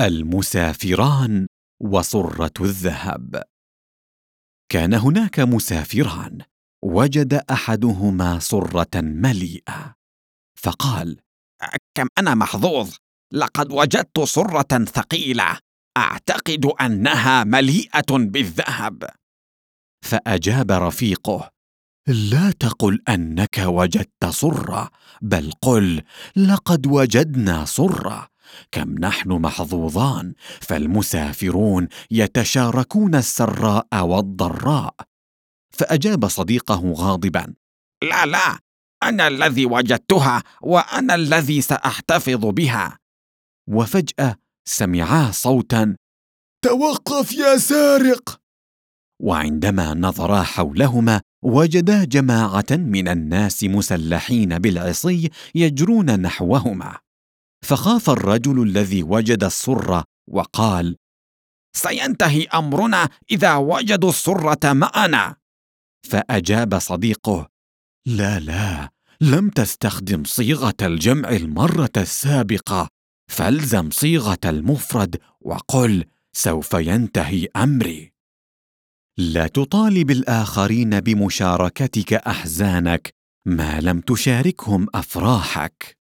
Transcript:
المسافران وصرة الذهب. كان هناك مسافران وجد أحدهما صرة مليئة. فقال كم أنا محظوظ! لقد وجدت صرة ثقيلة. أعتقد أنها مليئة بالذهب. فأجاب رفيقه لا تقل أنك وجدت صرة بل قل لقد وجدنا صرة. كم نحن محظوظان فالمسافرون يتشاركون السراء والضراء. فأجاب صديقه غاضبا لا لا أنا الذي وجدتها وأنا الذي سأحتفظ بها. وفجأة سمعا صوتا توقف يا سارق. وعندما نظرا حولهما وجدا جماعة من الناس مسلحين بالعصي يجرون نحوهما. فخاف الرجل الذي وجد السره وقال سينتهي أمرنا إذا وجدوا السرة معنا. فأجاب صديقه لا لا لم تستخدم صيغة الجمع المرة السابقة فالزم صيغة المفرد وقل سوف ينتهي أمري. لا تطالب الآخرين بمشاركتك أحزانك ما لم تشاركهم أفراحك.